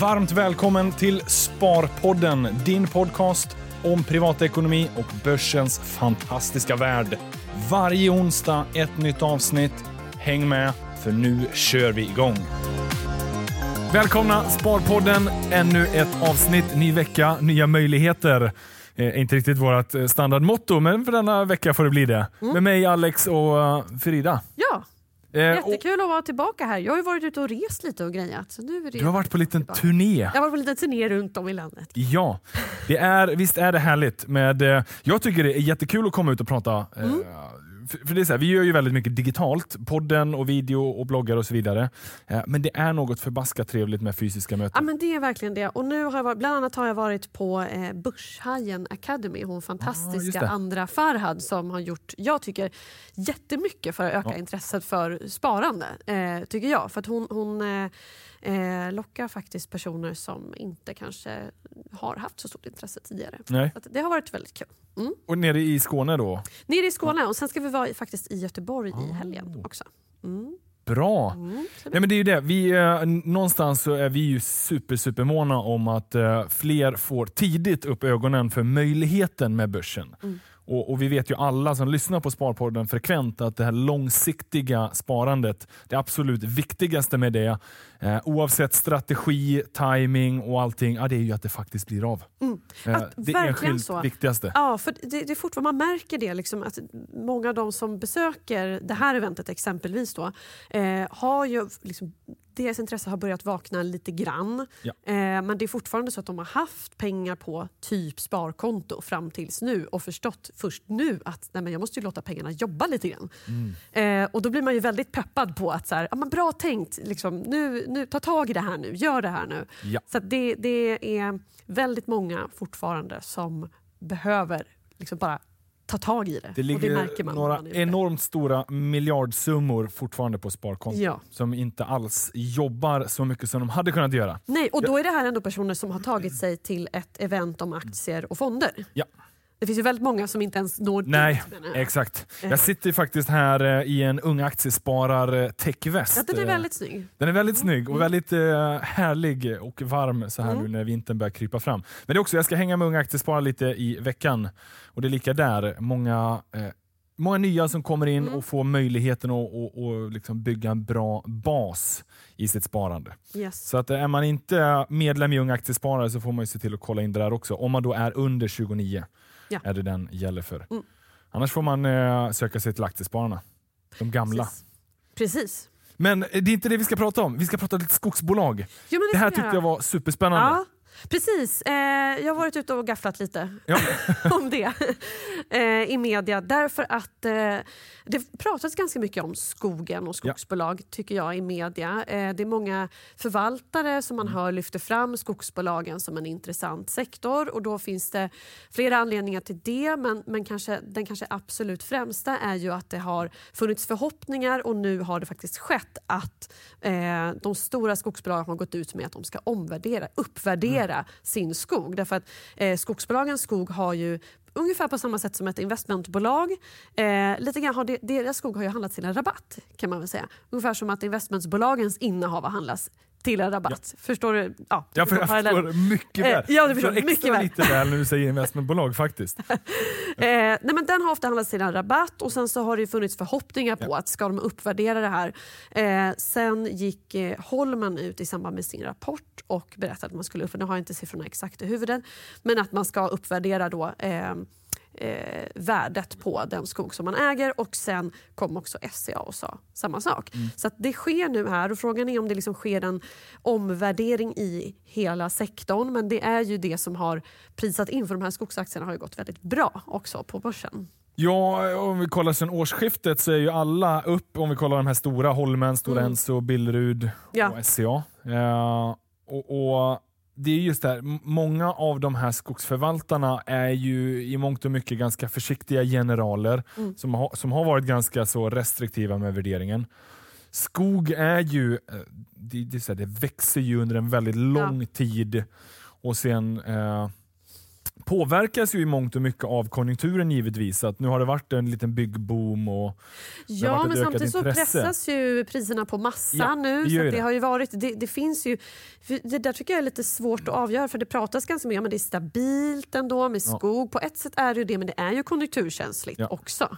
Varmt välkommen till Sparpodden, din podcast om privatekonomi och börsens fantastiska värld. Varje onsdag ett nytt avsnitt. Häng med, för nu kör vi igång. Välkomna Sparpodden, ännu ett avsnitt, ny vecka, nya möjligheter. Eh, inte riktigt vårt eh, standardmotto, men för denna vecka får det bli det. Med mig Alex och uh, Frida. Ja, Eh, jättekul att vara tillbaka här. Jag har ju varit ute och rest lite och grejat. Så nu är det du har varit på en liten tillbaka. turné. Jag har varit på en liten turné runt om i landet. Ja, det är, visst är det härligt. Med, eh, jag tycker det är jättekul att komma ut och prata. eh, Mm. För det är så här, vi gör ju väldigt mycket digitalt, podden och video och bloggar och så vidare. Eh, men det är något förbaskat trevligt med fysiska Ja, möten. men det är verkligen det. Och nu har jag varit, bland annat har jag varit på eh, Börshajen Academy. Hon Ah, fantastiska det. Andra Farhad som har gjort, jag tycker, jättemycket för att öka Ja. intresset för sparande. Eh, tycker jag. För att hon, hon eh, eh, lockar faktiskt personer som inte kanske har haft så stort intresse tidigare. Nej. Så det har varit väldigt kul. Mm. Och nere i Skåne då? Nere i Skåne och sen ska vi vara i- faktiskt i Göteborg i Oh. helgen också. Mm. Bra. Mm. Nej, men det är ju det. Vi, eh, någonstans så är vi ju super, super måna om att eh, fler får tidigt upp ögonen för möjligheten med börsen. Mm. Och, och Vi vet ju alla som lyssnar på Sparpodden frekvent att det här långsiktiga sparandet, det absolut viktigaste med det, eh, oavsett strategi, timing och allting, ja, det är ju att det faktiskt blir av. Mm. Eh, Att det verkligen enskilt så. viktigaste. Ja, för det, det är fortfarande, man märker det liksom att många av de som besöker det här eventet exempelvis då, eh, har ju liksom, deras intresse har börjat vakna lite grann. Ja. Eh, men det är fortfarande så att de har haft pengar på typ sparkonto fram tills nu och förstått först nu att nej, men jag måste ju låta pengarna jobba lite grann. Mm. Eh, och då blir man ju väldigt peppad på att så här, ja, men bra tänkt, liksom, nu, nu, ta tag i det här nu, gör det här nu. Ja. Så det, det är väldigt många fortfarande som behöver liksom bara ta tag i det. Det ligger det några enormt stora miljardsummor fortfarande på sparkonto Ja. som inte alls jobbar så mycket som de hade kunnat göra. Nej, och då är det här ändå personer som har tagit sig till ett event om aktier och fonder. Ja. Det finns ju väldigt många som inte ens når Nej, dit. jag. exakt. Eh. Jag sitter faktiskt här eh, i en ung aktiesparar techväst. Ja, den är Eh, väldigt snygg. Den är väldigt snygg och väldigt eh, härlig och varm så här Mm. nu när vintern börjar krypa fram. Men det är också, jag ska hänga med unga aktiesparare lite i veckan. Och det är lika där. Många, eh, många nya som kommer in Mm. och får möjligheten att och, och liksom bygga en bra bas i sitt sparande. Yes. Så att eh, är man inte medlem i Unga Aktiesparare så får man ju se till att kolla in det där också. Om man då är under 29 Ja. är det den gäller för. Mm. Annars får man eh, söka sig till Aktiespararna. De gamla. Precis. Precis. Men eh, det är inte det vi ska prata om. Vi ska prata lite skogsbolag. Jo, men Det här tyckte jag var superspännande. Ja, precis. Eh, jag har varit ute och gafflat lite Ja. om det eh, i media. Därför att eh, det pratas ganska mycket om skogen och skogsbolag tycker jag i media. Eh, det är många förvaltare som man hör lyfter fram skogsbolagen som en intressant sektor och då finns det flera anledningar till det men, men kanske, den kanske absolut främsta är ju att det har funnits förhoppningar och nu har det faktiskt skett att eh, de stora skogsbolagen har gått ut med att de ska omvärdera, uppvärdera sin skog. Därför att eh, skogsbolagens skog har ju ungefär på samma sätt som ett investmentbolag. Eh, lite grann har de, deras skog har ju handlats till en rabatt kan man väl säga. Ungefär som att investmentbolagens innehav har handlats till en rabatt. Förstår du? Ja, Jag, för, jag förstår mycket Eh, väl. ja, du förstår extra mycket väl. lite väl när du säger investmentbolag faktiskt. Eh, nej men den har ofta handlats till en rabatt och sen så har det funnits förhoppningar på att ska de uppvärdera det här. Eh, sen gick eh, Holman ut i samband med sin rapport och berättade att man skulle, för nu har jag inte siffrorna exakt i huvudet, men att man ska uppvärdera då eh, värdet på den skog som man äger och sen kom också SCA och sa samma sak. Så att det sker nu här och frågan är om det liksom sker en omvärdering i hela sektorn men det är ju det som har prisat in för de här skogsaktierna har ju gått väldigt bra också på börsen. Ja, om vi kollar sen årsskiftet så är ju alla upp, om vi kollar de här stora, Holmen, Stora Mm. Enso, Billerud Ja. och SCA. Eh, och, och det är just det här, många av de här skogsförvaltarna är ju i mångt och mycket ganska försiktiga generaler Mm. som, har, som har varit ganska så restriktiva med värderingen. Skog är ju, eh, det, det, är här, det växer ju under en väldigt lång tid och sen eh, påverkas ju i mångt och mycket av konjunkturen givetvis. Att nu har det varit en liten byggboom och Ja, men samtidigt så intresse. pressas ju priserna på massa Ja, nu. det Så det, det. har ju varit, det, det finns ju, det där tycker jag är lite svårt att avgöra för det pratas ganska mycket om att det är stabilt ändå med Ja. skog. På ett sätt är det ju det men det är ju konjunkturkänsligt Ja. också.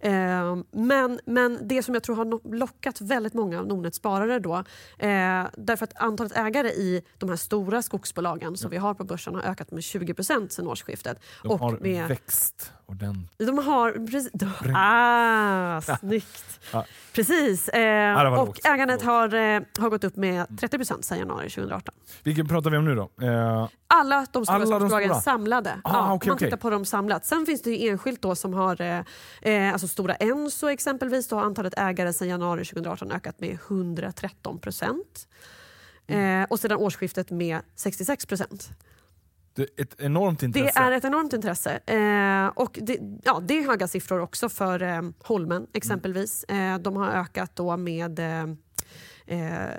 Eh, men, men det som jag tror har lockat väldigt många av Nordnets sparare då eh, därför att antalet ägare i de här stora skogsbolagen som vi har på börsen har ökat med 20 sedan årsskiftet. De och har med, växt ordentligt. de har... Precis, de, ah, snyggt! Ja. Precis. Eh, var och lågt. ägandet har, eh, har gått upp med 30% sedan januari 2018. Vilken pratar vi om nu då? Eh, Alla de stora Alla de skogsbolagen stora? samlade. Ah, ja, okej, man tittar på dem samlat. Sen finns det ju enskilt då som har, eh, eh, alltså stora Enso exempelvis, då har antalet ägare sedan januari 2018 ökat med 113 procent. Mm. Eh, och sedan årsskiftet med 66 procent. Det är ett enormt intresse. Det är ett enormt intresse. Eh, och det, ja, det är höga siffror också för eh, Holmen exempelvis. Eh, de har ökat då med eh, eh,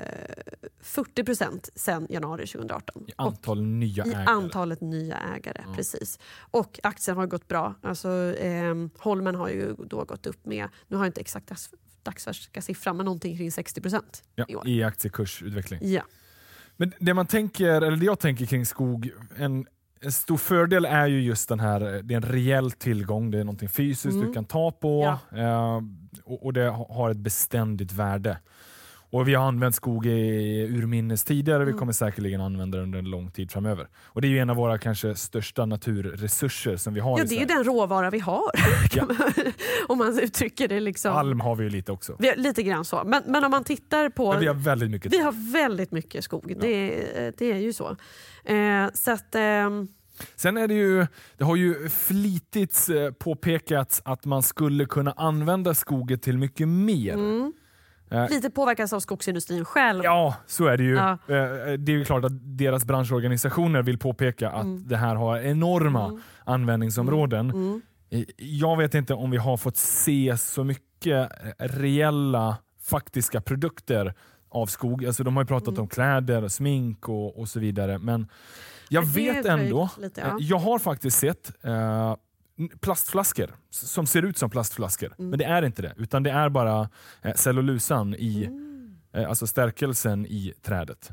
40 procent sedan januari 2018. I antal nya Och i ägare. antalet nya ägare. Ja. precis. Och aktien har gått bra. Alltså, eh, Holmen har ju då gått upp med, nu har jag inte exakt dags, dagsfärska siffran, men någonting kring 60 procent i ja, år. I aktiekursutveckling. Ja. Men det man tänker, eller det jag tänker kring skog, en, en stor fördel är ju just den här, det är en reell tillgång, det är någonting fysiskt Mm. du kan ta på eh, och, och det ha- har ett beständigt värde. Och Vi har använt skog i urminnes tidigare, vi Mm. kommer säkerligen använda det under en lång tid framöver. Och Det är ju en av våra kanske största naturresurser som vi har ja, det är den råvara vi har. Ja. om man uttrycker det liksom. Alm har vi ju lite också. Vi har, lite grann så. Men, men om man tittar på... Men vi har väldigt mycket vi har väldigt mycket skog. Det, det är ju så. Eh, så att, ehm, Sen är det ju, det har ju flitigt eh, påpekats att man skulle kunna använda skogen till mycket mer. mm, Eh, lite påverkas av skogsindustrin själv. Ja, så är det ju. Ja. Eh, Det är ju klart att deras branschorganisationer vill påpeka att Mm. det här har enorma Mm. användningsområden. Mm. Eh, Jag vet inte om vi har fått se så mycket reella faktiska produkter av skog. Alltså de har ju pratat Mm. om kläder, smink och, och så vidare. Men jag vet ändå, lite, eh, ja. jag har faktiskt sett eh, plastflaskor som ser ut som plastflaskor. Mm. Men det är inte det, utan det är bara eh, cellulosan i Mm. eh, alltså stärkelsen i trädet.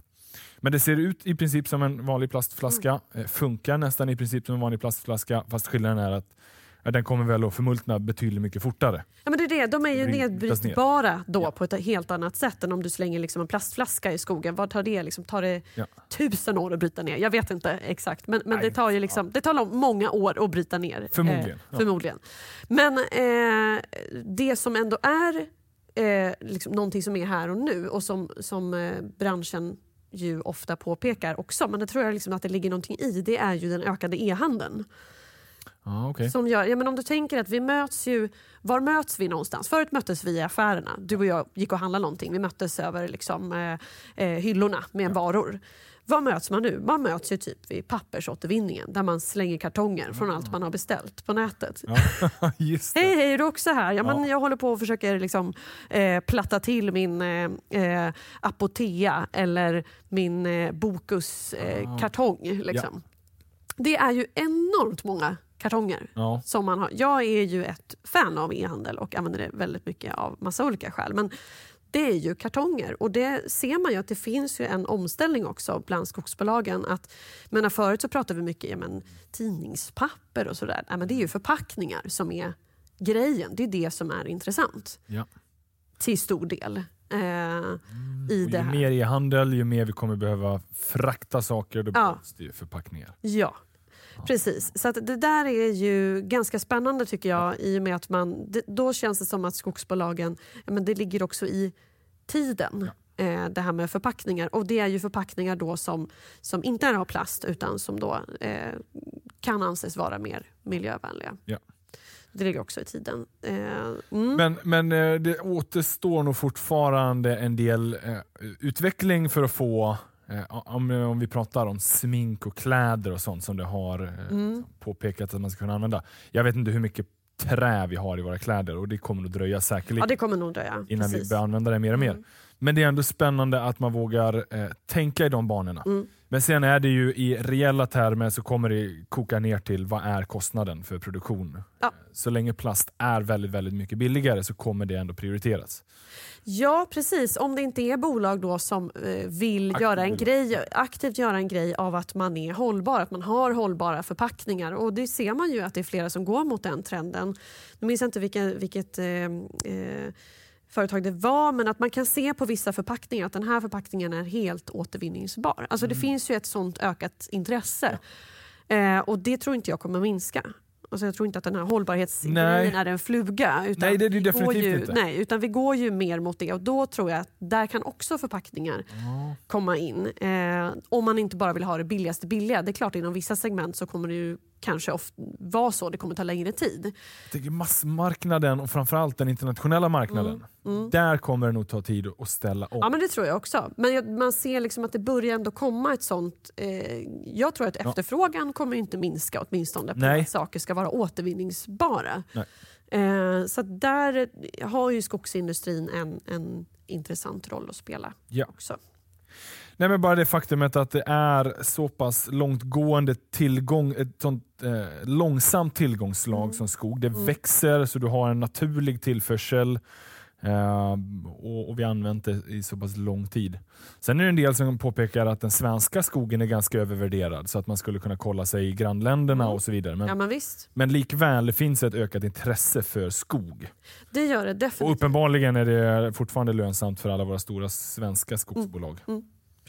Men det ser ut i princip som en vanlig plastflaska, Mm. eh, funkar nästan i princip som en vanlig plastflaska fast skillnaden är att ja, den kommer väl att förmultna betydligt mycket fortare. Ja, men det är det. De är ju nedbrytbara då Ja. på ett helt annat sätt än om du slänger liksom en plastflaska i skogen. Vad tar det? Liksom, tar det Ja. tusen år att bryta ner? Jag vet inte exakt. Men, men Nej, det tar ju liksom, det tar många år att bryta ner. Förmodligen, Eh, förmodligen. Men eh, det som ändå är eh, liksom någonting som är här och nu och som, som eh, branschen ju ofta påpekar också, men det tror jag liksom att det ligger någonting i, det är ju den ökade e-handeln. Ja, okej. Som gör, ja, men om du tänker att vi möts ju, var möts vi någonstans? Förut möttes vi i affärerna. Du och jag gick och handlade någonting. Vi möttes över liksom, eh, eh, hyllorna med varor. Var möts man nu? Man möts ju typ vid pappersåtervinningen där man slänger kartonger från allt man har beställt på nätet. Ja, just det. Hej, hej, är du också här? Ja, men Ja. Jag håller på och försöker liksom, eh, platta till min eh, eh, Apotea eller min eh, Bokus-kartong. liksom. Det är ju enormt många kartonger Ja. som man har. Jag är ju ett fan av e-handel och använder det väldigt mycket av massa olika skäl. Men det är ju kartonger och det ser man ju att det finns ju en omställning också bland skogsbolagen. Att, menar, förut så pratade vi mycket om tidningspapper och sådär. Men det är ju förpackningar som är grejen. Det är det som är intressant Ja. till stor del. Eh, det ju mer e-handel, ju mer vi kommer behöva frakta saker, då Ja. behövs det ju förpackningar. Ja, precis. Så att det där är ju ganska spännande tycker jag i och med att man, det, då känns det som att skogsbolagen, men det ligger också i tiden. Eh, det här med förpackningar och det är ju förpackningar då som, som inte är av plast utan som då eh, kan anses vara mer miljövänliga. Ja. Det ligger också i tiden. Eh, mm. Men, men det återstår nog fortfarande en del eh, utveckling för att få, om, om vi pratar om smink och kläder och sånt som det har eh, Mm. påpekat att man ska kunna använda. Jag vet inte hur mycket trä vi har i våra kläder och det kommer att dröja säkerligen Ja, det kommer nog dröja. innan vi Precis. börjar använda det mer och mer. Mm. Men det är ändå spännande att man vågar eh, tänka i de banorna. Mm. Men sen är det ju i reella termer så kommer det koka ner till vad är kostnaden för produktion. Ja. Så länge plast är väldigt, väldigt mycket billigare så kommer det ändå prioriteras. Ja precis, om det inte är bolag då som eh, vill Aktivt göra en grej, aktivt göra en grej av att man är hållbar, att man har hållbara förpackningar. Och det ser man ju att det är flera som går mot den trenden. Nu minns jag inte vilken, vilket eh, eh, företag det var men att man kan se på vissa förpackningar att den här förpackningen är helt återvinningsbar. Alltså Mm. det finns ju ett sånt ökat intresse. Eh, och det tror inte jag kommer minska. Alltså jag tror inte att den här hållbarhetsgrejen är en fluga. Utan Nej, det är det definitivt ju, inte. Nej, utan vi går ju mer mot det och då tror jag att där kan också förpackningar komma in. Eh, om man inte bara vill ha det billigaste billiga. Det är klart inom vissa segment så kommer det ju kanske vara så, det kommer ta längre tid. Massmarknaden och framförallt den internationella marknaden, där kommer det nog ta tid att ställa om. Ja men det tror jag också. Men jag, man ser liksom att det börjar ändå komma ett sånt... Eh, jag tror att efterfrågan kommer inte minska åtminstone på Nej. att saker ska vara återvinningsbara. Nej. Eh, så där har ju skogsindustrin en, en intressant roll att spela Ja. också. Nej, men bara det faktumet att det är så pass långtgående tillgång, ett sånt eh, långsamt tillgångsslag Mm. som skog. Det växer så du har en naturlig tillförsel eh, och, och vi har använt det i så pass lång tid. Sen är det en del som påpekar att den svenska skogen är ganska övervärderad så att man skulle kunna kolla sig i grannländerna och så vidare. Men, Ja men visst, men likväl det finns ett ökat intresse för skog. det gör det Och definitivt. uppenbarligen är det fortfarande lönsamt för alla våra stora svenska skogsbolag.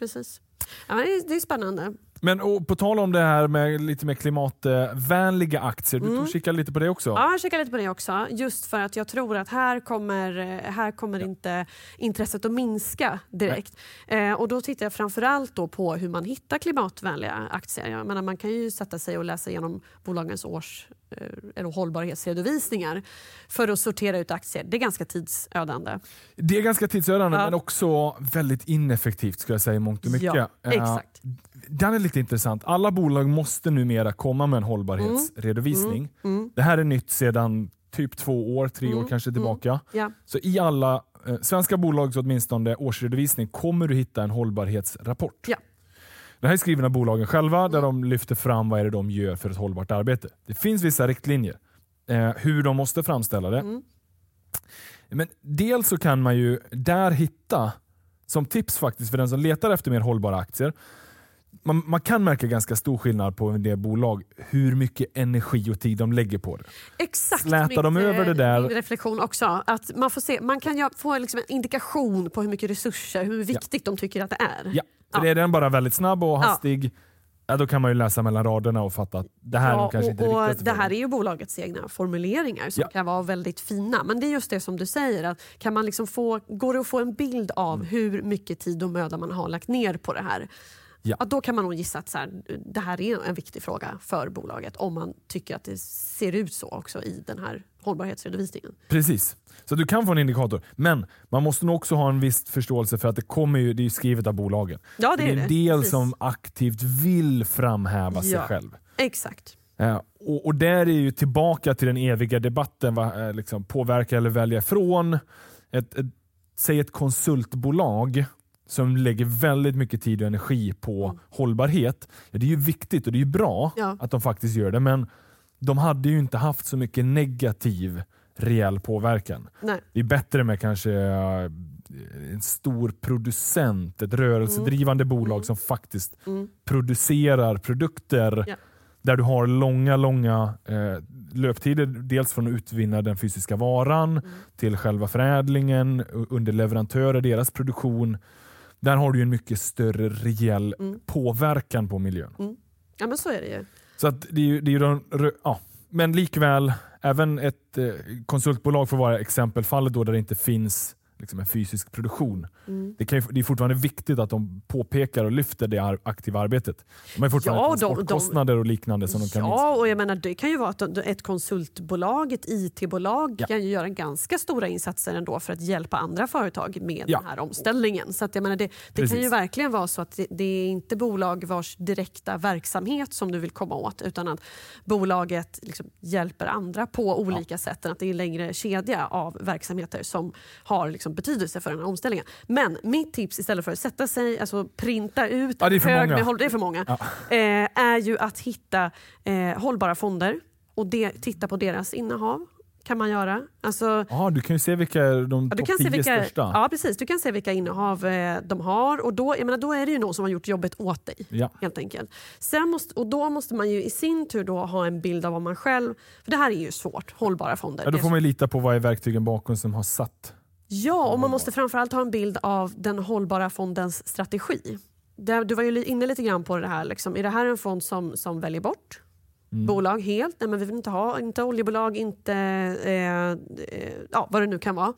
Precis. Ja, det, är, det är spännande. Men och på tal om det här med lite mer klimatvänliga aktier, du och kikade lite på det också? Ja, jag kikar lite på det också. Just för att jag tror att här kommer, här kommer inte intresset att minska direkt. Eh, och då tittar jag framförallt då på hur man hittar klimatvänliga aktier. Jag menar, man kan ju sätta sig och läsa igenom bolagens års eh, eller hållbarhetsredovisningar för att sortera ut aktier. Det är ganska tidsödande. Det är ganska tidsödande Ja. men också väldigt ineffektivt skulle jag säga i mångt och mycket. Ja, Eh, exakt. Den är lite intressant. Alla bolag måste numera komma med en hållbarhetsredovisning. Det här är nytt sedan typ två år, tre år kanske tillbaka. Ja. Så i alla eh, svenska bolags åtminstone årsredovisning kommer du hitta en hållbarhetsrapport. Ja. Det här är skriven av bolagen själva där de lyfter fram vad är det de gör för ett hållbart arbete. Det finns vissa riktlinjer eh, hur de måste framställa det. Mm. Men dels så kan man ju där hitta, som tips faktiskt för den som letar efter mer hållbara aktier, man, man kan märka ganska stor skillnad på en del bolag hur mycket energi och tid de lägger på det. Exakt Slätar de över det eh, där- reflektion också. Att man, får se, man kan få liksom en indikation på hur mycket resurser, hur viktigt de tycker att det är. Ja, för Ja. är den bara väldigt snabb och hastig, ja. då kan man ju läsa mellan raderna och fatta att det här är nog kanske och, inte och riktigt Det här är ju bolagets egna formuleringar som Ja. kan vara väldigt fina. Men det är just det som du säger, att kan man liksom få, går det att få en bild av Mm. hur mycket tid och möda man har lagt ner på det här? Ja. då kan man nog gissa att så här, det här är en viktig fråga för bolaget om man tycker att det ser ut så också i den här hållbarhetsredovisningen. Precis. Så du kan få en indikator. Men man måste nog också ha en viss förståelse för att det kommer ju, det är skrivet av bolagen. Ja, det är en det. del Precis. som aktivt vill framhäva sig Ja. själv. Exakt. Eh, och, och där är ju tillbaka till den eviga debatten, va, eh, liksom, påverka eller välja ifrån. Ett, ett, säg ett konsultbolag som lägger väldigt mycket tid och energi på hållbarhet. Ja, det är ju viktigt och det är ju bra Ja. att de faktiskt gör det, men de hade ju inte haft så mycket negativ reell påverkan. Nej. Det är bättre med kanske eh, en stor producent, ett rörelsedrivande bolag som faktiskt producerar produkter Ja. där du har långa, långa eh, löptider. Dels från att utvinna den fysiska varan till själva förädlingen, underleverantörer, deras produktion. Där har du en mycket större reell påverkan på miljön. Ja men så är det ju. Så att det är ju, det är ju de, ja. Men likväl, även ett eh, konsultbolag får vara exempelfallet då där det inte finns liksom en fysisk produktion. Mm. Det, kan ju, det är fortfarande viktigt att de påpekar och lyfter det aktiva arbetet. De har ju fortfarande Ja, de- transportkostnader och liknande som de kan minska. Ja, och jag menar, det kan ju vara att ett konsultbolag, ett IT-bolag Ja. kan ju göra ganska stora insatser ändå för att hjälpa andra företag med Ja. den här omställningen. Så att jag menar, det, det kan ju verkligen vara så att det, det är inte bolag vars direkta verksamhet som du vill komma åt utan att bolaget liksom hjälper andra på olika sätt. Att det är en längre kedja av verksamheter som har liksom betydelse för den här omställningen. Men mitt tips istället för att sätta sig, alltså printa ut Ja, det är för hög många. med håll, det är för många, Ja. eh, är ju att hitta eh, hållbara fonder och det, titta på deras innehav. kan man göra. Alltså, Ja, du kan ju se vilka de Ja, topp kan se 10 vilka, största. ja, precis. Du kan se vilka innehav eh, de har och då, jag menar, då är det ju någon som har gjort jobbet åt dig. Ja. helt enkelt. Sen måste, och då måste man ju i sin tur då ha en bild av vad man själv... För det här är ju svårt, hållbara fonder. Ja, då får man lita på vad är verktygen bakom som har satt. Ja, och man måste framförallt ha en bild av den hållbara fondens strategi. Du var ju inne lite grann på det här. Liksom. Är det här en fond som, som väljer bort Mm. bolag helt? Nej, men vi vill inte ha inte oljebolag, inte eh, eh, ja, vad det nu kan vara.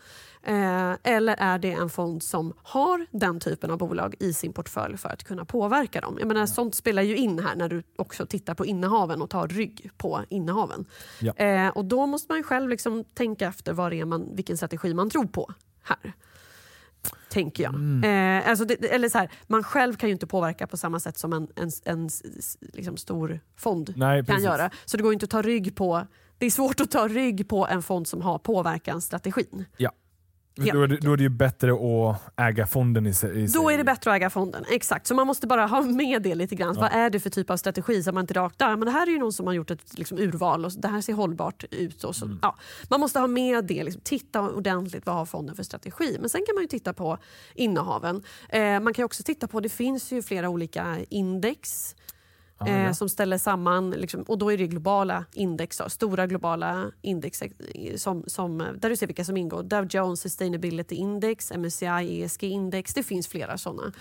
Eh, eller är det en fond som har den typen av bolag i sin portfölj för att kunna påverka dem? Jag menar, Sånt spelar ju in här när du också tittar på innehaven och tar rygg på innehaven. Ja. Eh, och då måste man själv liksom tänka efter vad det är man, vilken strategi man tror på här. Tänker jag. Mm. Eh, alltså det, eller så här, man själv kan ju inte påverka på samma sätt som en, en, en, liksom stor fond Nej, kan precis. göra. Så det går inte att ta rygg på det är svårt att ta rygg på en fond som har påverkansstrategin. Helt Då är, det, då är det ju bättre att äga fonden i sig. I Då är det bättre att äga fonden. Exakt, så man måste bara ha med det lite grann. Vad är det för typ av strategi? Så man inte rakt, ja, men det här är ju någon som har gjort ett liksom, urval och det här ser hållbart ut. Och så, ja. Man måste ha med det, liksom, titta ordentligt vad har fonden för strategi. Men sen kan man ju titta på innehaven. Eh, man kan också titta på, det finns ju flera olika index. Ja, eh, som ställer samman, liksom, och då är det globala index, då, stora globala index eh, som, som, där du ser vilka som ingår. Dow Jones Sustainability Index, MSCI ESG Index, det finns flera sådana.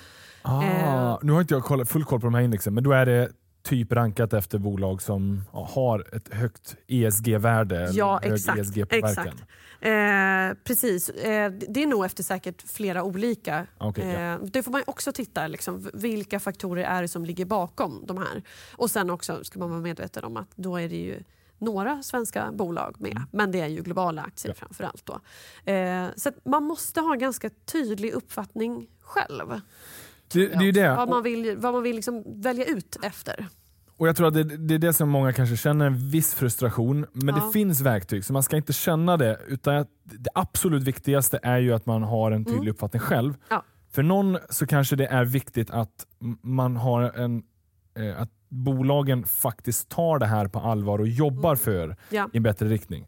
Ah, Eh. nu har inte jag full koll på de här indexen, men då är det typ rankat efter bolag som ja, har ett högt ESG-värde. Ja, exakt, ESG-påverkan. exakt. Eh, precis, eh, det är nog efter säkert flera olika. Ja. eh, det får man också titta, liksom, vilka faktorer är det som ligger bakom de här. Och sen också ska man vara medveten om att då är det ju några svenska bolag med, men det är ju globala aktier Mm. Ja. framför allt. Då. Eh, så man måste ha en ganska tydlig uppfattning själv. Det, det är ju det. Vad man vill, vad man vill liksom välja ut efter. Och jag tror att det, det är det som många kanske känner en viss frustration. Men Ja. det finns verktyg så man ska inte känna det. Utan det absolut viktigaste är ju att man har en tydlig uppfattning själv. Mm. Ja. För någon så kanske det är viktigt att man har en eh, att bolagen faktiskt tar det här på allvar och jobbar Mm. för Ja. i en bättre riktning.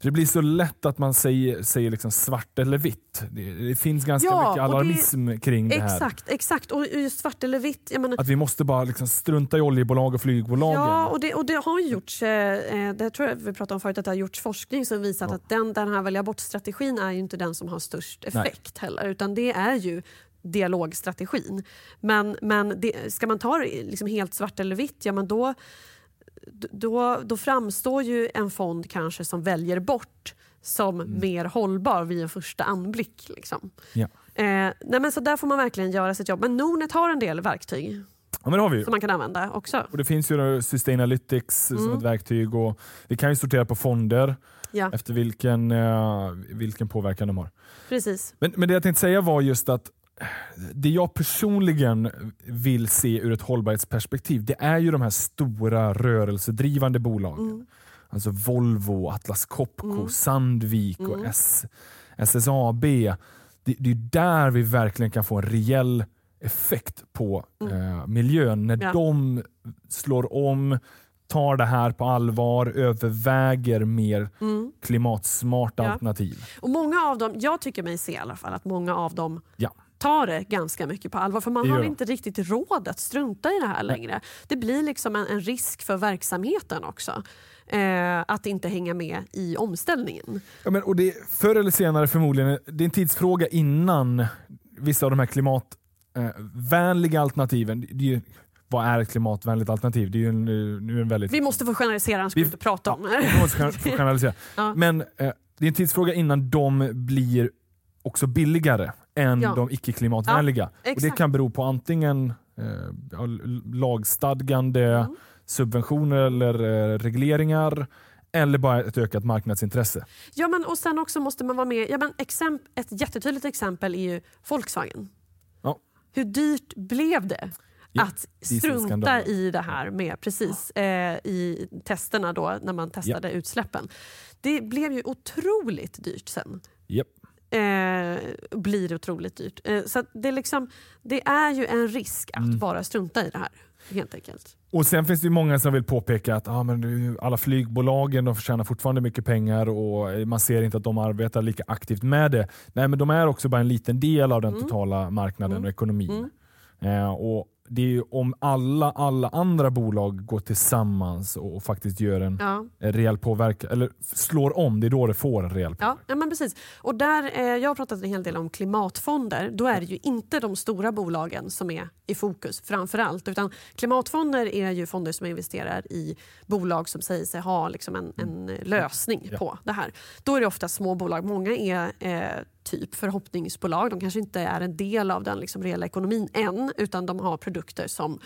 För det blir så lätt att man säger, säger liksom svart eller vitt. Det, det finns ganska Ja, mycket och det- alarmism kring det här. Exakt, exakt. Och just svart eller vitt. Menar, Att vi måste bara liksom strunta i oljebolag och flygbolagen. Ja, och det, och det har gjorts, eh, eh, det tror jag vi pratade om förut, att det har gjorts forskning som visat Ja. att den, den här välja bort-strategin är ju inte den som har störst Nej. effekt heller, utan det är ju dialogstrategin. Men, men det, ska man ta det liksom helt svart eller vitt, ja men då, då, då framstår ju en fond kanske som väljer bort som mer hållbar vid en första anblick. Liksom. Ja. Eh, nej men så där får man verkligen göra sitt jobb. Men Nordnet har en del verktyg Ja, men det har vi ju. som man kan använda också. Och det finns ju Sustainalytics som Mm. ett verktyg och vi kan ju sortera på fonder Ja, efter vilken, eh, vilken påverkan de har. precis. Men, men det jag tänkte säga var just att det jag personligen vill se ur ett hållbarhetsperspektiv det är ju de här stora rörelsedrivande bolagen. Mm. Alltså Volvo, Atlas Copco, Mm. Sandvik och Mm. S, SSAB. Det, det är där vi verkligen kan få en reell effekt på eh, miljön. När Mm. Ja. de slår om, tar det här på allvar, överväger mer Mm. klimatsmarta Ja. alternativ. Och många av dem, jag tycker mig se i alla fall att många av dem Ja. Tar det ganska mycket på allvar för man Det har inte riktigt råd att strunta i det här längre. Det blir liksom en, en risk för verksamheten också. Eh, att inte hänga med i omställningen. Ja, men, och det, förr eller senare förmodligen, det är en tidsfråga innan vissa av de här klimatvänliga alternativen, det är vad är ett klimatvänligt alternativ? Det är en, eh, nu en väldigt... Vi måste få generalisera, annars Vi- inte prata om Ja, det. vi måste få generalisera. Ja. Men eh, det är en tidsfråga innan de blir också billigare än Ja. de icke-klimatvänliga. och det kan bero på antingen eh, ja, lagstadgande Mm. subventioner eller eh, regleringar eller bara ett ökat marknadsintresse. Ja, men, och sen också måste man vara med. Ja, men exemp, ett jättetydligt exempel är ju Volkswagen. Ja. Hur dyrt blev det? Ja, att strunta i det här med precis eh, i testerna då när man testade utsläppen. Det blev ju otroligt dyrt sen. Japp. Eh, blir otroligt dyrt. Eh, så det, är liksom, det är ju en risk att Mm. bara strunta i det här. Helt enkelt. Och Sen finns det ju många som vill påpeka att ah, men alla flygbolagen de förtjänar fortfarande mycket pengar och man ser inte att de arbetar lika aktivt med det. Nej, men de är också bara en liten del av den Mm. totala marknaden Mm. och ekonomin. Mm. Eh, och det är ju om alla, alla andra bolag går tillsammans och, faktiskt gör en, Ja. rejäl påverkan, eller slår om, det är då det får en rejäl påverkan. Ja, ja men precis. Och där, eh, jag har pratat en hel del om klimatfonder. Då är det ju inte de stora bolagen som är i fokus framför allt. Utan klimatfonder är ju fonder som investerar i bolag som säger sig ha liksom en, en lösning Ja. på det här. Då är det ofta små bolag. Många är eh, typ förhoppningsbolag. De kanske inte är en del av den liksom reella ekonomin än utan de har produkter som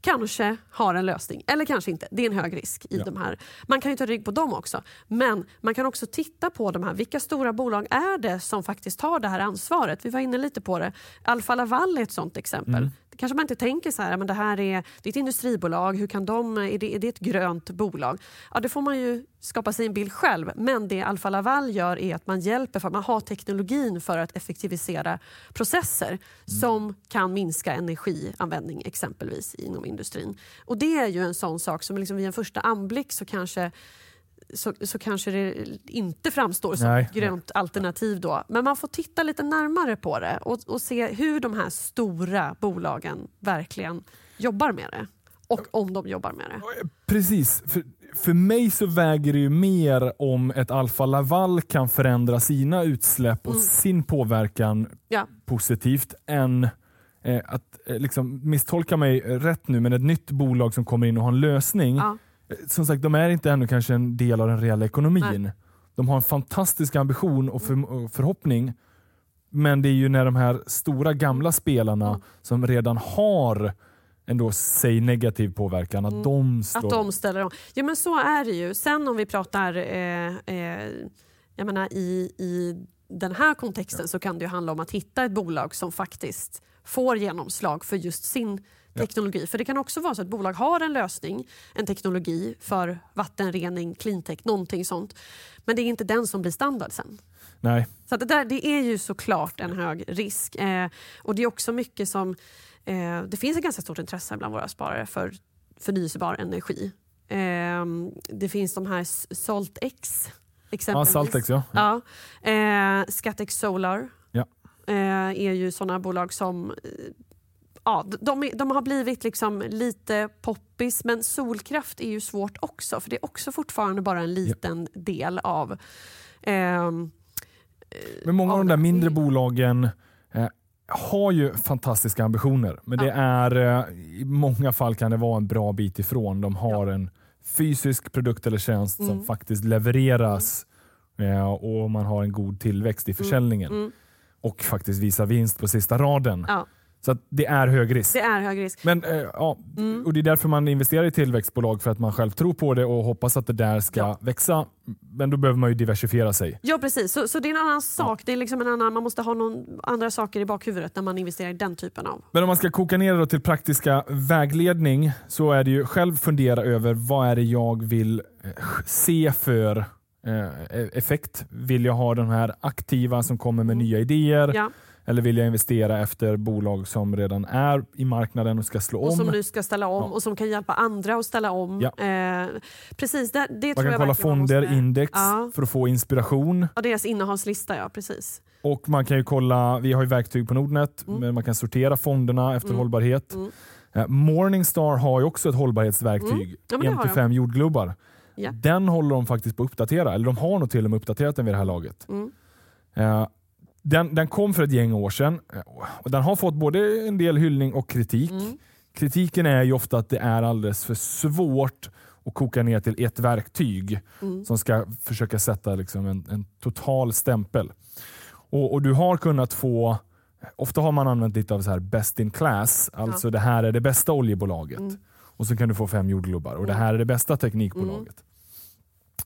kanske har en lösning eller kanske inte. Det är en hög risk i Ja. de här. Man kan ju ta rygg på dem också. Men man kan också titta på de här. Vilka stora bolag är det som faktiskt tar det här ansvaret? Vi var inne lite på det. Alfa Laval är ett sånt exempel. Mm. Kanske man inte tänker så här, men det här är, det är ett industribolag, hur kan de, är, det, är det ett grönt bolag? Ja, det får man ju skapa sig en bild själv. Men det Alfa Laval gör är att man hjälper, för att man har teknologin för att effektivisera processer som kan minska energianvändning exempelvis inom industrin. Och det är ju en sån sak som liksom vid en första anblick så kanske så, så kanske det inte framstår som Nej. ett grönt alternativ då. Men man får titta lite närmare på det och, och se hur de här stora bolagen verkligen jobbar med det. Och om de jobbar med det. Precis. För, för mig så väger det ju mer om ett Alfa Laval kan förändra sina utsläpp och Mm. sin påverkan Ja. positivt än eh, att eh, liksom, misstolka mig rätt nu, men ett nytt bolag som kommer in och har en lösning. Ja. Som sagt, de är inte ännu kanske en del av den reella ekonomin. Nej. De har en fantastisk ambition och, för, och förhoppning. Men det är ju när de här stora gamla spelarna Mm. som redan har ändå, säg negativ påverkan, att Mm. de slår Att de ställer om. Ja men så är det ju. Sen om vi pratar eh, eh, jag menar, i, i den här kontexten så kan det ju handla om att hitta ett bolag som faktiskt får genomslag för just sin Ja. teknologi. För det kan också vara så att bolag har en lösning, en teknologi för vattenrening, cleantech, någonting sånt. Men det är inte den som blir standard sen. Nej, Så det, där, det är ju såklart en hög risk. Eh, och det är också mycket som... Eh, det finns ett ganska stort intresse bland våra sparare för förnyelsebar energi. Eh, det finns de här SaltX ja, exempelvis. Saltex ja. Ja. Eh, Scatec Solar Ja. eh, är ju sådana bolag som... Eh, ja, de, de har blivit liksom lite poppis men solkraft är ju svårt också för det är också fortfarande bara en liten del av ehm, Men många av de där mindre Mm. bolagen eh, har ju fantastiska ambitioner. Men det är, eh, i många fall kan det vara en bra bit ifrån. De har en fysisk produkt eller tjänst som Mm. faktiskt levereras eh, och man har en god tillväxt i försäljningen. mm. Och faktiskt visar vinst på sista raden. Ja. Så det är hög risk. Det är hög risk. Men, eh, ja, Mm. och Det är därför man investerar i tillväxtbolag, för att man själv tror på det och hoppas att det där ska Ja. växa. Men då behöver man ju diversifiera sig. Ja precis, så, så det är en annan sak. Det är liksom en annan, man måste ha någon, andra saker i bakhuvudet när man investerar i den typen av... Men om man ska koka ner det till praktiska vägledning så är det ju själv fundera över vad är det jag vill eh, se för eh, effekt. Vill jag ha de här aktiva som kommer med Mm. nya idéer Ja, eller vill jag investera efter bolag som redan är i marknaden och ska slå och som om? nu ska ställa om Ja. och som kan hjälpa andra att ställa om. Ja. Eh, precis, det, det Man tror kan jag kolla fonder, måste- index Ja. för att få inspiration. Ja, deras innehavslista, ja precis. Och man kan ju kolla, vi har ju verktyg på Nordnet, Mm. men man kan sortera fonderna efter Mm. hållbarhet. Mm. Eh, Morningstar har ju också ett hållbarhetsverktyg, Mm. Ja, men det en har till de. fem jordglobar. Ja. Den håller de faktiskt på att uppdatera, eller de har nog till och med uppdaterat den vid det här laget. Mm. Eh, Den, den kom för ett gäng år sedan eh, och den har fått både en del hyllning och kritik. Mm. Kritiken är ju ofta att det är alldeles för svårt att koka ner till ett verktyg Mm. som ska försöka sätta liksom en, en total stämpel. Och, och du har kunnat få, ofta har man använt lite av så här best in class, alltså det här är det bästa oljebolaget. Mm. Och så kan du få fem jordglobar och det Mm. här är det bästa teknikbolaget.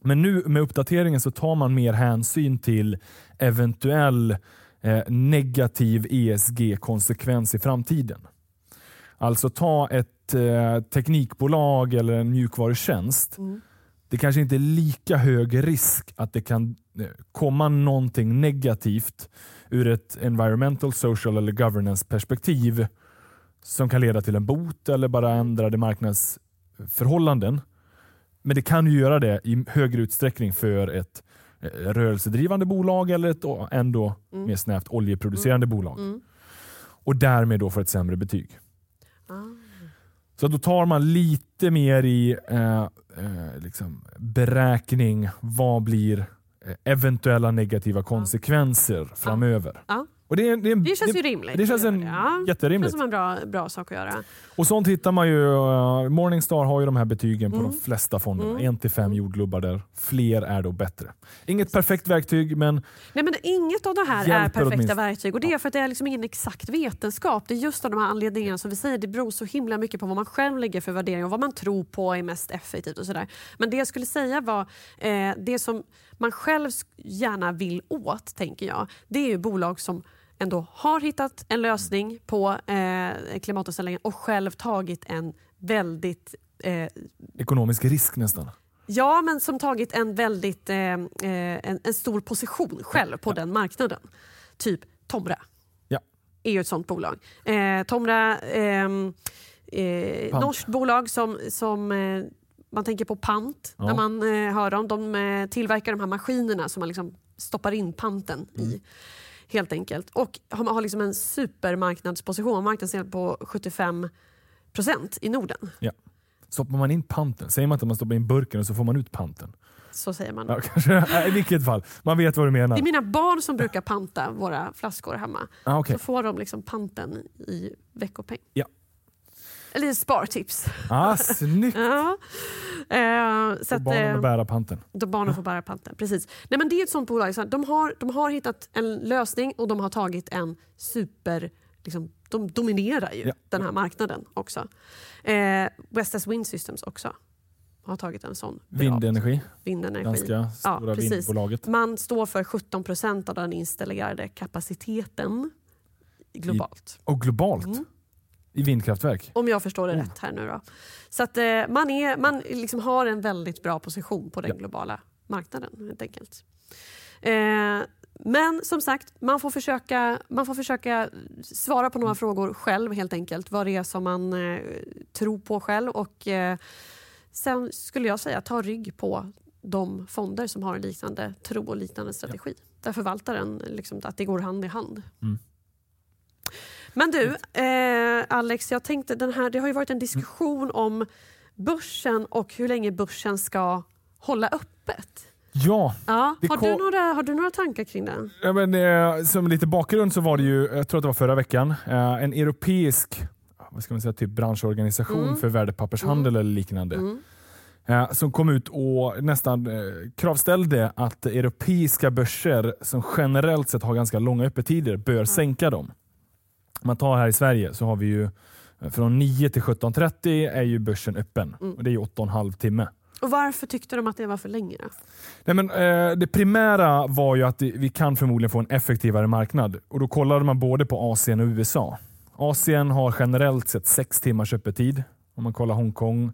Men nu med uppdateringen så tar man mer hänsyn till eventuell eh, negativ ESG-konsekvens i framtiden. Alltså ta ett eh, teknikbolag eller en mjukvarutjänst. Mm. det kanske inte är lika hög risk att det kan eh, komma någonting negativt ur ett environmental, social eller governance perspektiv som kan leda till en bot eller bara ändrade marknadsförhållanden. Men det kan ju göra det i högre utsträckning för ett eh, rörelsedrivande bolag eller ett ändå mm. mer snävt oljeproducerande mm. bolag. Mm. Och därmed då får ett sämre betyg. Ah. Så då tar man lite mer i eh, eh, liksom beräkning. Vad blir eh, eventuella negativa konsekvenser ah. framöver? Ah. Och det, det, det känns ju rimligt. Det känns en, ja, jätterimligt. Det känns som en bra, bra sak att göra. Och sånt hittar man ju. Uh, Morningstar har ju de här betygen på mm. de flesta fonderna. Mm. En till fem mm. jordgubbar där. Fler är då bättre. Inget perfekt verktyg men... Nej men inget av det här är perfekta verktyg. Och det är för att det är liksom ingen exakt vetenskap. Det är just av de här anledningarna som vi säger. Det beror så himla mycket på vad man själv lägger för värdering och vad man tror på är mest effektivt och sådär. Men det jag skulle säga var eh, det som man själv gärna vill åt, tänker jag. Det är ju bolag som ändå har hittat en lösning på eh, klimatomställningen och själv tagit en väldigt... Eh, Ekonomisk risk nästan. Ja, men som tagit en väldigt eh, eh en, en, stor position själv på ja. den marknaden. Typ Tomra. Ja. är ju ett sånt bolag. Eh, Tomra, ehm, eh, norskt bolag som, som eh, man tänker på pant ja. när man eh, hör dem. De tillverkar de här maskinerna som man liksom stoppar in panten mm. i helt enkelt. Och har, har liksom en supermarknadsposition, marknadsdel på 75 procent i Norden. Ja. Stoppar man in panten, säger man inte att man stoppar in burken och så får man ut panten? Så säger man. Ja, kanske, I vilket fall, man vet vad du menar. Det är mina barn som brukar panta våra flaskor hemma. Ah, okay. Så får de liksom panten i veckopeng. Ja. Lite spartips. Ah, snyggt! ja. Eh, så att, barnen får eh, bära panten. De barnen får bära panten, precis. Nej, men det är ett sånt bolag. Så de, har, de har hittat en lösning och de har tagit en super... Liksom, de dominerar ju ja. den här marknaden också. Eh, Vestas Wind Systems också har tagit en sån. Vindenergi. Vindenergi. Ganska stora ja, vindbolaget. Man står för 17 procent av den installerade kapaciteten globalt. I, och globalt? Mm. I vindkraftverk? Om jag förstår det mm. rätt här nu då. Så att eh, man, är, man liksom har en väldigt bra position på den ja. globala marknaden helt enkelt. Eh, men som sagt, man får, försöka, man får försöka svara på några mm. frågor själv helt enkelt. Vad det är som man eh, tror på själv. Och, eh, sen skulle jag säga ta rygg på de fonder som har en liknande tro och liknande strategi. Ja. Där förvaltaren, liksom, att det går hand i hand. Mm. Men du, eh, Alex, jag tänkte den här, det har ju varit en diskussion om börsen och hur länge börsen ska hålla öppet. Ja. ja. Har, du några, har du några tankar kring det? Ja, men, eh, som lite bakgrund så var det ju, jag tror att det var förra veckan, eh, en europeisk vad ska man säga, typ branschorganisation mm. för värdepappershandel mm. eller liknande. Mm. Eh, som kom ut och nästan eh, kravställde att europeiska börser som generellt sett har ganska långa öppettider bör sänka dem. Man tar här i Sverige så har vi ju eh, från 9 till 17.30 är ju börsen öppen. Mm. Och det är 8,5 timme. Och Varför tyckte de att det var för länge? Nej, men, eh, det primära var ju att vi kan förmodligen få en effektivare marknad. Och Då kollade man både på Asien och USA. Asien har generellt sett 6 timmars öppettid om man kollar Hongkong.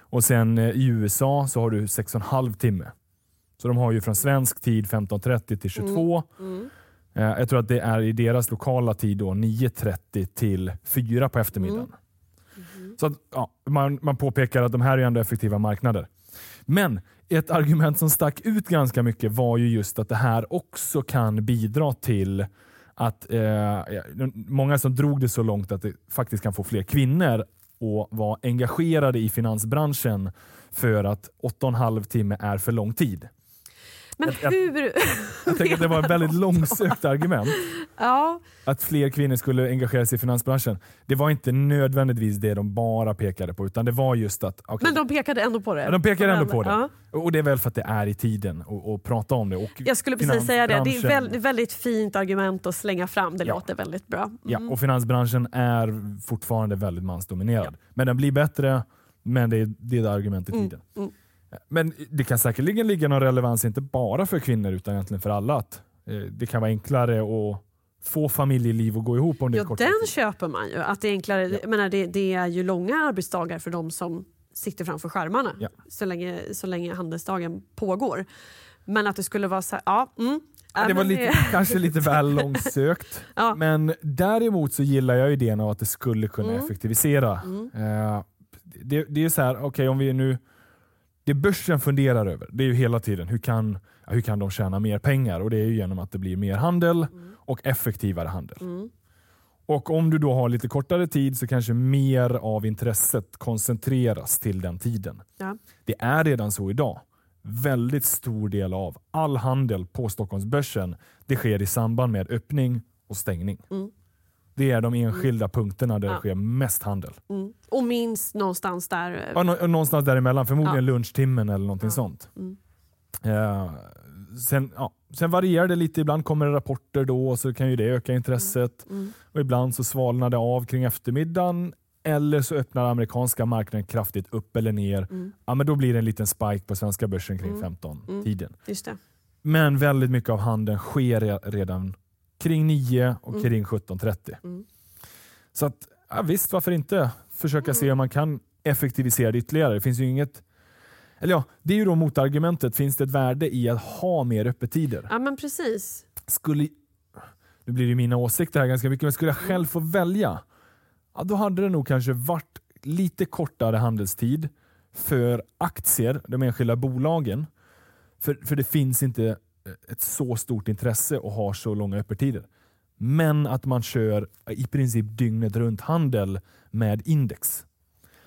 Och sen eh, i USA så har du 6,5 timme. Så de har ju från svensk tid 15.30 till 22. Mm. Mm. Eh, jag tror att det är i deras lokala tid 9.30 till 4 på eftermiddagen. Mm. Mm. Så att, ja, man, man påpekar att de här är ändå effektiva marknader. Men ett argument som stack ut ganska mycket var ju just att det här också kan bidra till att eh, många som drog det så långt att det faktiskt kan få fler kvinnor att vara engagerade i finansbranschen för att 8,5 timme är för lång tid. Men jag, hur? Jag, jag tänker att det var ett väldigt långsökt argument. Ja. Att fler kvinnor skulle engagera sig i finansbranschen. Det var inte nödvändigtvis det de bara pekade på, utan det var just att... Okay, Men de pekade ändå på det? Ja, de pekade ändå på det. Ja. Och det är väl för att det är i tiden att prata om det. Och jag skulle precis säga det. Det är väldigt, väldigt fint argument att slänga fram. Det ja. låter väldigt bra. Mm. Ja, och finansbranschen är fortfarande väldigt mansdominerad. Ja. Men den blir bättre, men det är det argumentet i mm. tiden. Mm. Men det kan säkerligen ligga någon relevans, inte bara för kvinnor utan egentligen för alla. Att eh, det kan vara enklare att få familjeliv att gå ihop under ja, kort Den tid. köper man ju. Att det, är enklare, ja. menar, det, det, är ju långa arbetsdagar för de som sitter framför skärmarna Ja. så, länge, så länge handelsdagen pågår. Men att det skulle vara så här, ja, mm, det var lite, kanske lite väl långsökt. Ja. Men däremot så gillar jag idén av att det skulle kunna Mm. effektivisera. Eh, det, det är så här, okej om vi nu... Det börsen funderar över, det är ju hela tiden hur kan, hur kan de tjäna mer pengar? Och det är ju genom att det blir mer handel och effektivare handel. Mm. Och om du då har lite kortare tid så kanske mer av intresset koncentreras till den tiden. Ja. Det är redan så idag. Väldigt stor del av all handel på Stockholmsbörsen det sker i samband med öppning och stängning. Mm. Det är de enskilda punkterna där Ja. det sker mest handel. Mm. Och minst någonstans där. eh, Ja, nå- någonstans däremellan, förmodligen Ja. lunchtimmen eller någonting Ja. sånt. Mm. Eh, sen, ja, sen varierar det lite, ibland kommer det rapporter då och så kan ju det öka intresset. Mm. Och ibland så svalnar det av kring eftermiddagen eller så öppnar amerikanska marknaden kraftigt upp eller ner. Mm. Ja, men då blir det en liten spike på svenska börsen kring Mm. 15-tiden. Just det. Men väldigt mycket av handeln sker re- redan kring 9 och Mm. kring 17.30. Mm. Så att, ja, visst, varför inte försöka se om man kan effektivisera det ytterligare. Det finns ju inget eller ja, det är ju då motargumentet. Finns det ett värde i att ha mer öppettider? Ja men precis. Skulle, nu blir det mina åsikter här ganska mycket, men skulle jag Mm. själv få välja, ja, då hade det nog kanske varit lite kortare handelstid för aktier, de enskilda bolagen. För, för det finns inte ett så stort intresse och har så långa öppettider. Men att man kör i princip dygnet runt handel med index.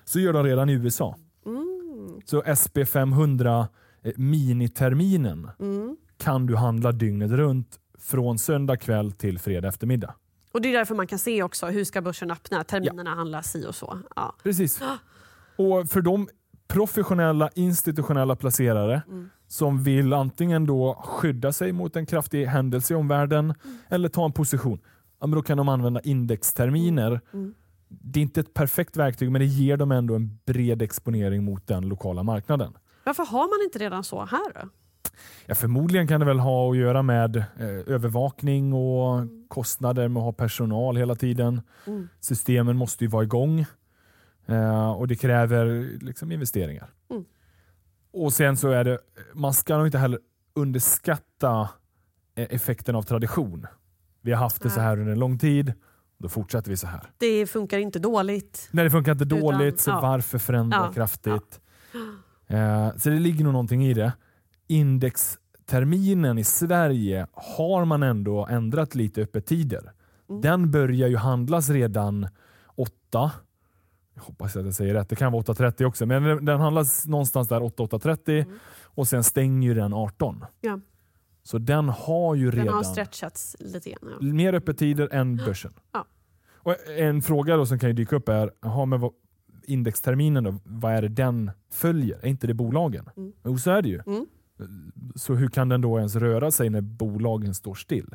Så gör de redan i USA. Mm. Så SP500 eh, miniterminen Mm. kan du handla dygnet runt från söndag kväll till fredag eftermiddag. Och det är därför man kan se också hur ska börsen öppna. Terminerna handlas si och så. Ja. Precis. Och för de professionella institutionella placerare Mm. Som vill antingen då skydda sig mot en kraftig händelse i omvärlden Mm. eller ta en position, ja, men då kan de använda indexterminer. Mm. Det är inte ett perfekt verktyg men det ger dem ändå en bred exponering mot den lokala marknaden. Varför har man inte redan så här då? Ja, förmodligen kan det väl ha att göra med eh, övervakning och kostnader med att ha personal hela tiden. Mm. Systemen måste ju vara igång eh, och det kräver liksom investeringar. Mm. Och sen så är det, man ska nog inte heller underskatta eh, effekten av tradition. Vi har haft det så här under en lång tid, då fortsätter vi så här. Det funkar inte dåligt. Nej, det funkar inte Utan, dåligt, så ja. varför förändra Ja, kraftigt? Eh, så det ligger nog någonting i det. Indexterminen i Sverige har man ändå ändrat lite öppettider. Mm. Den börjar ju handlas redan 8. Jag hoppas att jag säger rätt, det kan vara 8.30 också, men den- den handlas någonstans där 8-8.30 Mm. och sen stänger den 18. Ja. Så den har ju Den redan har stretchats lite grann. Ja. mer öppettider än börsen. Ja. Och en fråga då som kan dyka upp är, aha, men vad, indexterminen då, vad är det den följer? Är inte det bolagen? Mm. Jo, så är det ju. Mm. Så hur kan den då ens röra sig när bolagen står still?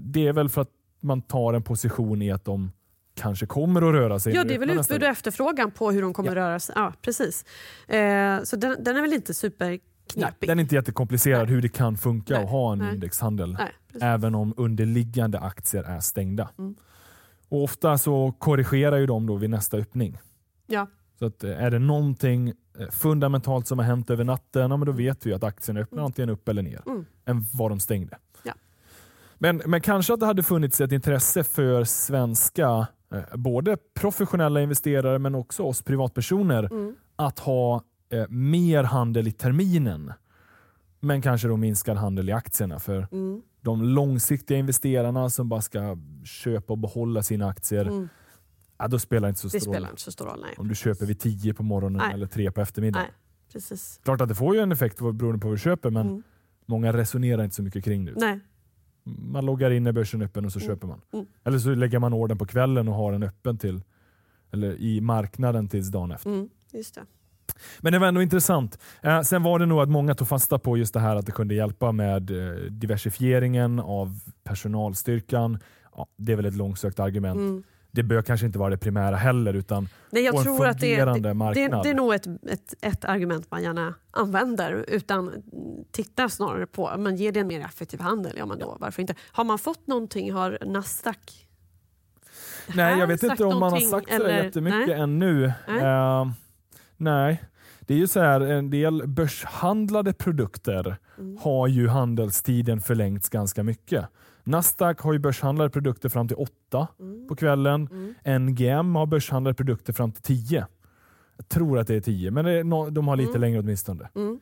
Det är väl för att man tar en position i att de kanske kommer att röra sig. Ja, det är väl utbud och efterfrågan på hur de kommer röra sig. Ja, precis. Eh, så den, den är väl inte Nej, superknepig? den är inte jättekomplicerad Nej. hur det kan funka Nej, att ha en nej. indexhandel. Nej, även om underliggande aktier är stängda. Mm. Och Ofta så korrigerar ju de då vid nästa öppning. Ja. Så att eh, är det någonting eh, fundamentalt som har hänt över natten, ja, men då vet vi att aktien öppnar antingen upp eller ner Mm. än vad de stängde. Ja. Men, men kanske att det hade funnits ett intresse för svenska, både professionella investerare men också oss privatpersoner, Mm. att ha eh, mer handel i terminen. Men kanske då minskad handel i aktierna. För Mm. de långsiktiga investerarna som bara ska köpa och behålla sina aktier, Mm. ja, då spelar det inte så stor roll spelar inte så stor roll. Om du köper vid 10 på morgonen Nej. eller 3 på eftermiddagen. Nej, precis. Klart att det får ju en effekt beroende på vad du köper, men Mm. många resonerar inte så mycket kring det. Nej. Man loggar in när börsen är öppen och så Mm. köper man. Mm. Eller så lägger man orden på kvällen och har den öppen till eller i marknaden tills dagen efter. Mm. Men det var ändå intressant. Eh, sen var det nog att många tog fasta på just det här att det kunde hjälpa med eh, diversifieringen av personalstyrkan. Ja, det är väl ett långsökt argument. Det bör kanske inte vara det primära heller utan Nej, jag och en tror att det, fungerande det, det, marknad. det är nog ett, ett, ett argument man gärna använder utan titta snarare på, men ger det en mer effektiv handel? Ja, men då, varför inte? Har man fått någonting? Har Nasdaq Nej, jag vet inte om man har sagt så eller- jättemycket Nej. ännu. Nej. Eh, Nej, det är ju så här, en del börshandlade produkter Mm. har ju handelstiden förlängts ganska mycket. Nasdaq har ju börshandlade produkter fram till 8 Mm. på kvällen. NGM har börshandlade produkter fram till 10. Jag tror att det är 10, men är de har lite längre åtminstone. Mm.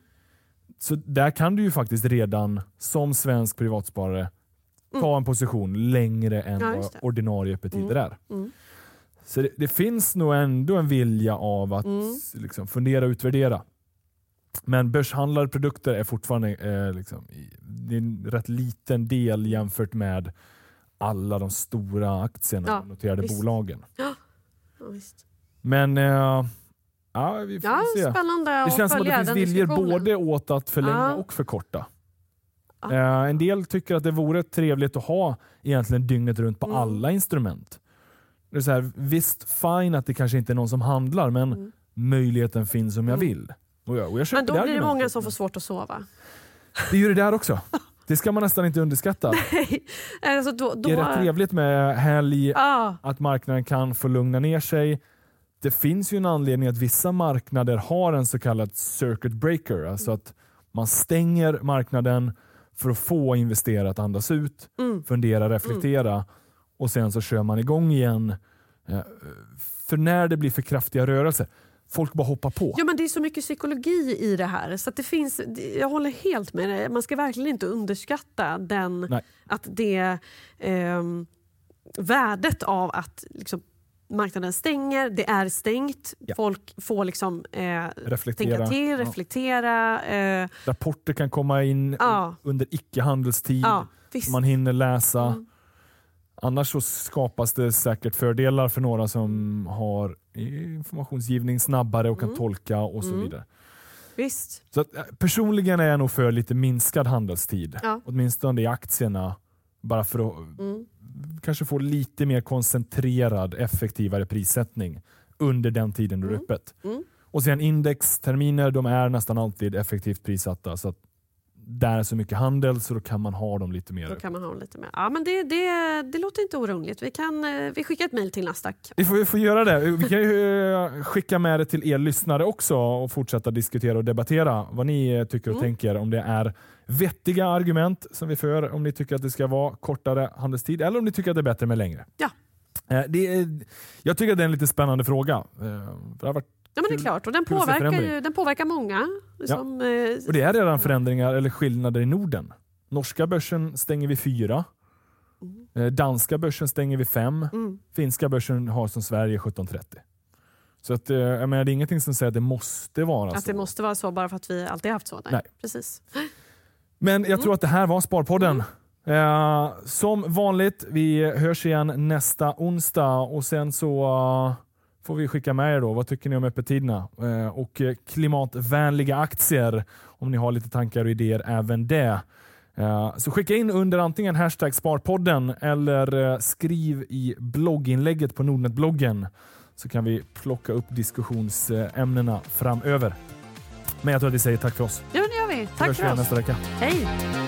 Så där kan du ju faktiskt redan som svensk privatsparare ta en position längre än Mm. Ja, vad ordinarie öppettider är. Mm. Så det, det finns nog ändå en vilja av att Mm. liksom, fundera och utvärdera. Men börshandlade produkter är fortfarande eh, liksom, det är en rätt liten del jämfört med alla de stora aktierna Ja, noterade visst. bolagen. Ja, visst. Men eh, ja, vi får Ja, se. spännande Det känns som att det finns viljor både åt att förlänga Ja. och förkorta. Ja. Eh, en del tycker att det vore trevligt att ha egentligen dygnet runt på Mm. alla instrument. Det är så här, visst, fine att det kanske inte är någon som handlar, men Mm. möjligen finns om jag Mm. vill. Och jag, och jag Men då blir det många som får svårt att sova. Det är ju det där också. Det ska man nästan inte underskatta. alltså då, då, Det är rätt trevligt med helg, Ja, att marknaden kan få lugna ner sig. Det finns ju en anledning att vissa marknader har en så kallad circuit breaker, alltså att man stänger marknaden för att få investerare att andas ut, Mm. fundera, reflektera och sen så kör man igång igen. Eh, För när det blir för kraftiga rörelser, folk bara hoppar på. Ja, men det är så mycket psykologi i det här. Så att det finns, jag håller helt med dig. Man ska verkligen inte underskatta den, Nej. att det ehm, värdet av att liksom, marknaden stänger, det är stängt, Ja. folk får liksom, eh, reflektera. tänka till, Ja. reflektera. Eh, Rapporter kan komma in Ja. under icke-handelstid. Man hinner läsa. Mm. Annars så skapas det säkert fördelar för några som har informationsgivning snabbare och kan Mm. tolka och så Mm. vidare. visst. Så att, eh, personligen är jag nog för lite minskad handelstid. Ja. Åtminstone i aktierna. Bara för att Mm. kanske få lite mer koncentrerad, effektivare prissättning under den tiden det är Mm. öppet. Mm. Och sen indexterminer, de är nästan alltid effektivt prissatta. Så att där är så mycket handel så då kan man ha dem lite mer. Då kan man ha lite mer. Ja, men det, det, det låter inte orimligt. Vi, kan, eh, vi skickar ett mejl till Nasdaq. Vi får, vi får göra det. Vi kan ju eh, skicka med det till er lyssnare också och fortsätta diskutera och debattera vad ni eh, tycker och Mm. tänker. Om det är vettiga argument som vi för, om ni tycker att det ska vara kortare handelstid eller om ni tycker att det är bättre med längre. Ja. Det är, jag tycker att det är en lite spännande fråga. Det har varit, Ja, men det är klart. Och den, att påverkar ju, den påverkar många. Som, eh, och det är redan förändringar eller skillnader i Norden. Norska börsen stänger vid fyra. Eh, Danska börsen stänger vid fem. mm. Finska börsen har som Sverige 17.30. Så att, eh, jag menar, det är ingenting som säger att det måste vara Att så. det måste vara så bara för att vi alltid haft så. Nej. Nej. Precis. Men jag tror att det här var Sparpodden. Eh, som vanligt, vi hörs igen nästa onsdag och sen så får vi skicka med er då. Vad tycker ni om öppettiderna? Eh, och eh, klimatvänliga aktier, om ni har lite tankar och idéer även det. Eh, så skicka in under antingen hashtag Sparpodden eller eh, skriv i blogginlägget på Nordnet-bloggen så kan vi plocka upp diskussionsämnena framöver. Men jag tror att vi säger tack för oss. Men det gör vi. Tack för oss. nästa vecka. Hej!